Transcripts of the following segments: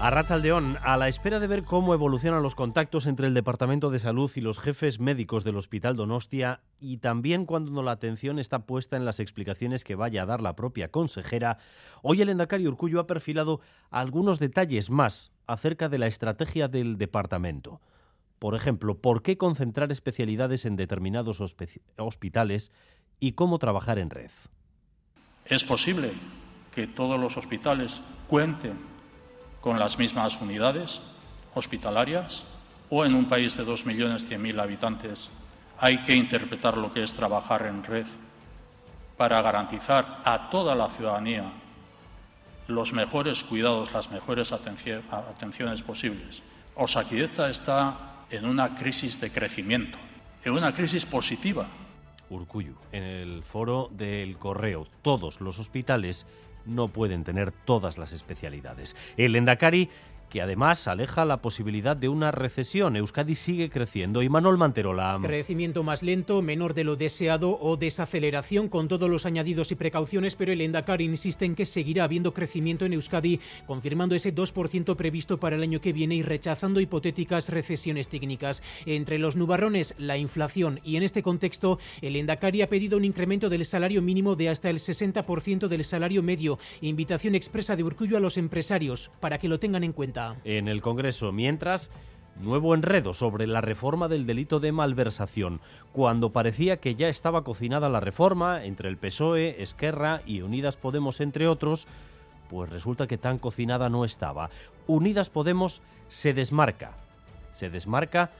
A Ratzaldeón, a la espera de ver cómo evolucionan los contactos entre el Departamento de Salud y los jefes médicos del Hospital Donostia y también cuando la atención está puesta en las explicaciones que vaya a dar la propia consejera, hoy el Endacari Urcullo ha perfilado algunos detalles más acerca de la estrategia del departamento. Por ejemplo, por qué concentrar especialidades en determinados hospitales y cómo trabajar en red. Es posible que todos los hospitales cuenten con las mismas unidades hospitalarias o en un país de 2.100.000 habitantes hay que interpretar lo que es trabajar en red para garantizar a toda la ciudadanía los mejores cuidados, las mejores atenciones posibles. Osakidecha está en una crisis de crecimiento, en una crisis positiva. Urcuyu, en el foro del correo, todos los hospitales no pueden tener todas las especialidades. El Endacari que además aleja la posibilidad de una recesión. Euskadi sigue creciendo. Y Manuel Manterola. Crecimiento más lento, menor de lo deseado o desaceleración con todos los añadidos y precauciones, pero el Endacari insiste en que seguirá habiendo crecimiento en Euskadi, confirmando ese 2% previsto para el año que viene y rechazando hipotéticas recesiones técnicas. Entre los nubarrones, la inflación y en este contexto, el Endacari ha pedido un incremento del salario mínimo de hasta el 60% del salario medio. Invitación expresa de Urcullo a los empresarios para que lo tengan en cuenta en el Congreso. Mientras, nuevo enredo sobre la reforma del delito de malversación. Cuando parecía que ya estaba cocinada la reforma entre el PSOE, Esquerra y Unidas Podemos, entre otros, pues resulta que tan cocinada no estaba. Unidas Podemos se desmarca. Se desmarca,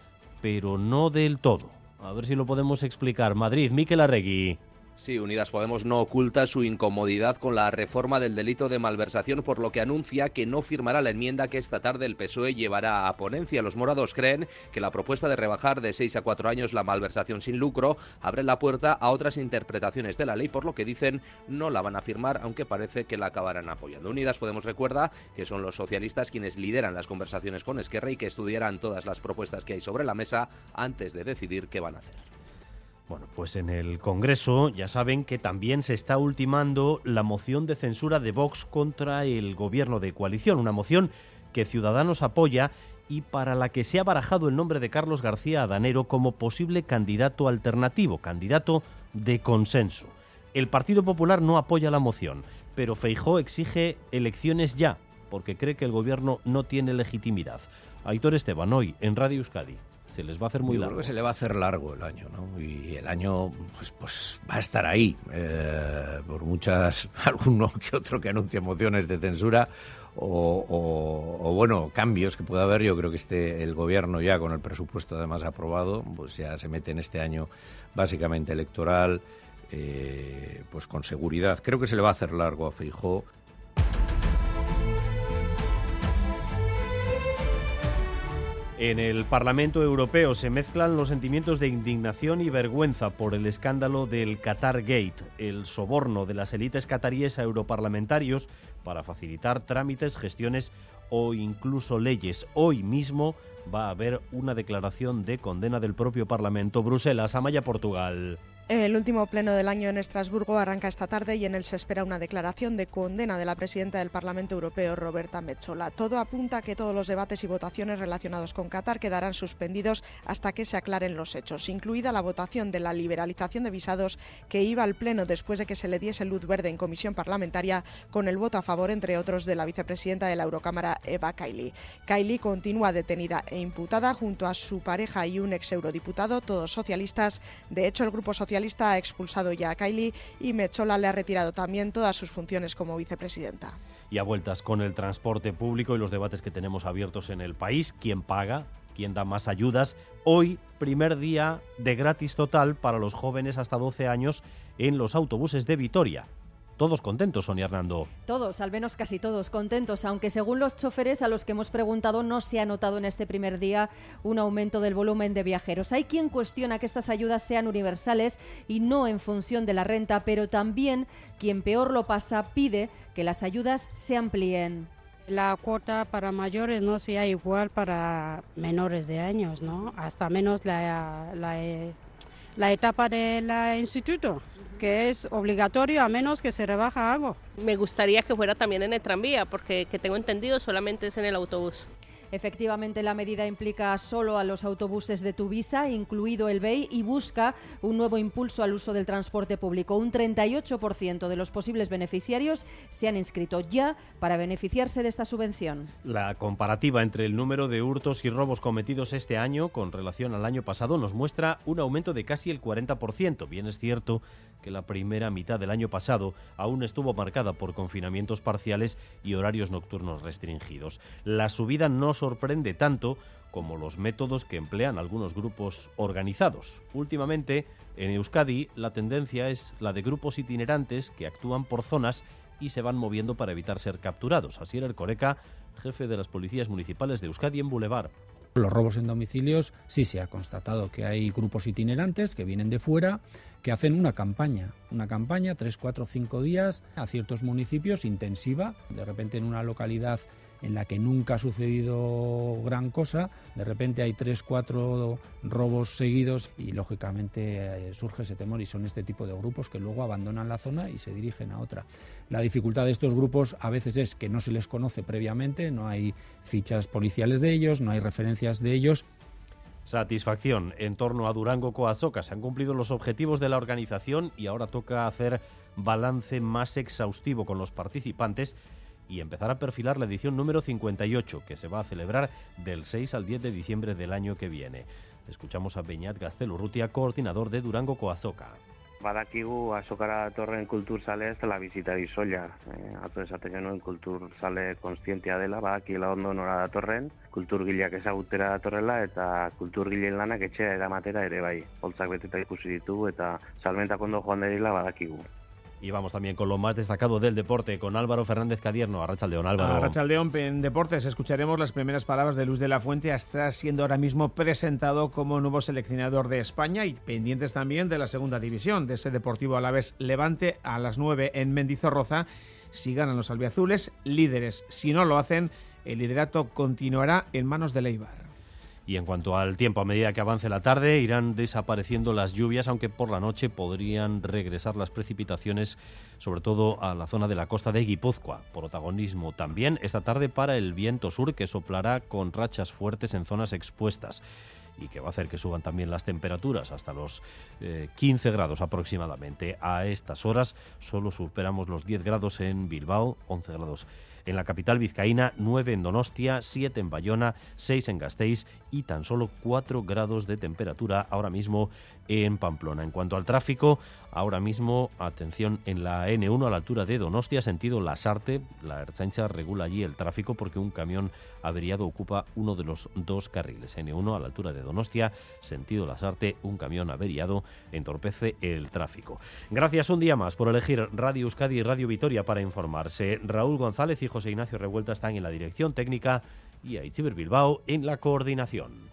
pero no del todo. A ver si lo podemos explicar. Madrid, Miquel Arregui. Sí, Unidas Podemos no oculta su incomodidad con la reforma del delito de malversación, por lo que anuncia que no firmará la enmienda que esta tarde el PSOE llevará a ponencia. Los morados creen que la propuesta de rebajar de seis a cuatro años la malversación sin lucro abre la puerta a otras interpretaciones de la ley, por lo que dicen no la van a firmar, aunque parece que la acabarán apoyando. Unidas Podemos recuerda que son los socialistas quienes lideran las conversaciones con Esquerra y que estudiarán todas las propuestas que hay sobre la mesa antes de decidir qué van a hacer. Bueno, pues en el Congreso ya saben que también se está ultimando la moción de censura de Vox contra el gobierno de coalición, una moción que Ciudadanos apoya y para la que se ha barajado el nombre de Carlos García Adanero como posible candidato alternativo, candidato de consenso. El Partido Popular no apoya la moción, pero Feijó exige elecciones ya, porque cree que el gobierno no tiene legitimidad. Aitor Esteban, hoy en Radio Euskadi se les va a hacer muy largo. Creo que se le va a hacer largo el año, ¿no? Y el año, pues, pues va a estar ahí, eh, por muchas, alguno que otro que anuncie mociones de censura o, bueno, cambios que pueda haber. Yo creo que este, el gobierno ya con el presupuesto además aprobado, pues ya se mete en este año básicamente electoral, eh, pues con seguridad. Creo que se le va a hacer largo a Feijó. En el Parlamento Europeo se mezclan los sentimientos de indignación y vergüenza por el escándalo del Qatar Gate, el soborno de las élites cataríes a europarlamentarios para facilitar trámites, gestiones o incluso leyes. Hoy mismo va a haber una declaración de condena del propio Parlamento. Bruselas, Amaya, Portugal. El último pleno del año en Estrasburgo arranca esta tarde y en él se espera una declaración de condena de la presidenta del Parlamento Europeo, Roberta Metsola. Todo apunta a que todos los debates y votaciones relacionados con Qatar quedarán suspendidos hasta que se aclaren los hechos, incluida la votación de la liberalización de visados que iba al pleno después de que se le diese luz verde en comisión parlamentaria con el voto a favor, entre otros, de la vicepresidenta de la Eurocámara, Eva Kaili. Kaili continúa detenida e imputada junto a su pareja y un ex eurodiputado, todos socialistas. De hecho, el Grupo Ha expulsado ya a Kylie y Mechola le ha retirado también todas sus funciones como vicepresidenta. Y a vueltas con el transporte público y los debates que tenemos abiertos en el país, ¿quién paga? ¿Quién da más ayudas? Hoy, primer día de gratis total para los jóvenes hasta 12 años en los autobuses de Vitoria. Todos contentos, Sonia Hernando. Todos, al menos casi todos contentos, aunque según los choferes a los que hemos preguntado no se ha notado en este primer día un aumento del volumen de viajeros. Hay quien cuestiona que estas ayudas sean universales y no en función de la renta, pero también quien peor lo pasa pide que las ayudas se amplíen. La cuota para mayores no sea igual para menores de años, ¿no? Hasta menos la, la, la etapa del instituto que es obligatorio a menos que se rebaja algo. Me gustaría que fuera también en el tranvía, porque que tengo entendido solamente es en el autobús. Efectivamente, la medida implica solo a los autobuses de Tuvisa, incluido el BEI, y busca un nuevo impulso al uso del transporte público. Un 38% de los posibles beneficiarios se han inscrito ya para beneficiarse de esta subvención. La comparativa entre el número de hurtos y robos cometidos este año con relación al año pasado nos muestra un aumento de casi el 40%. Bien es cierto que la primera mitad del año pasado aún estuvo marcada por confinamientos parciales y horarios nocturnos restringidos. La subida no sorprende tanto como los métodos que emplean algunos grupos organizados. Últimamente, en Euskadi, la tendencia es la de grupos itinerantes que actúan por zonas y se van moviendo para evitar ser capturados. Así era el Coreca, jefe de las policías municipales de Euskadi en Boulevard. Los robos en domicilios sí se ha constatado que hay grupos itinerantes que vienen de fuera, que hacen una campaña, una campaña, tres, cuatro, cinco días a ciertos municipios intensiva, de repente en una localidad en la que nunca ha sucedido gran cosa, de repente hay tres, cuatro robos seguidos y lógicamente eh, surge ese temor y son este tipo de grupos que luego abandonan la zona y se dirigen a otra. La dificultad de estos grupos a veces es que no se les conoce previamente, no hay fichas policiales de ellos, no hay referencias de ellos Satisfacción en torno a Durango Coazoca. Se han cumplido los objetivos de la organización y ahora toca hacer balance más exhaustivo con los participantes y empezar a perfilar la edición número 58, que se va a celebrar del 6 al 10 de diciembre del año que viene. Escuchamos a Beñat Gaztelurrutia, coordinador de Durango Coazoca. Badakigu azokara datorren kulturzale ez dela bizitari soila. E, atzo esaten genuen kulturzale konstientia dela, badakila ondo nora datorren, kulturgileak ezagutera datorrela eta kulturgileen lanak etxea eramatera ere bai. Holtzak beteta ikusi ditugu eta salmentak ondo joan dela badakigu. Y vamos también con lo más destacado del deporte, con Álvaro Fernández Cadierno. Arrachaldeón, Álvaro. Arrachaldeón, en deportes escucharemos las primeras palabras de Luz de la Fuente. Está siendo ahora mismo presentado como nuevo seleccionador de España y pendientes también de la segunda división, de ese Deportivo Alavés Levante a las 9 en Mendizorroza. Si ganan los albiazules, líderes. Si no lo hacen, el liderato continuará en manos de Leibar. Y en cuanto al tiempo, a medida que avance la tarde, irán desapareciendo las lluvias, aunque por la noche podrían regresar las precipitaciones, sobre todo a la zona de la costa de Guipúzcoa. Protagonismo también esta tarde para el viento sur, que soplará con rachas fuertes en zonas expuestas y que va a hacer que suban también las temperaturas hasta los 15 eh, grados aproximadamente. A estas horas solo superamos los 10 grados en Bilbao, 11 grados en la capital vizcaína, 9 en Donostia, 7 en Bayona, 6 en Gasteiz y tan solo 4 grados de temperatura ahora mismo en Pamplona. En cuanto al tráfico, ahora mismo atención en la N1 a la altura de Donostia, sentido Lasarte, la Erchancha regula allí el tráfico porque un camión averiado ocupa uno de los dos carriles. N1 a la altura de Donostia, sentido Lasarte, un camión averiado entorpece el tráfico. Gracias un día más por elegir Radio Euskadi y Radio Vitoria para informarse. Raúl González José Ignacio Revuelta están en la dirección técnica y Aichiber Bilbao en la coordinación.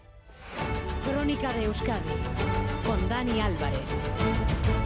Crónica de Euskadi con Dani Álvarez.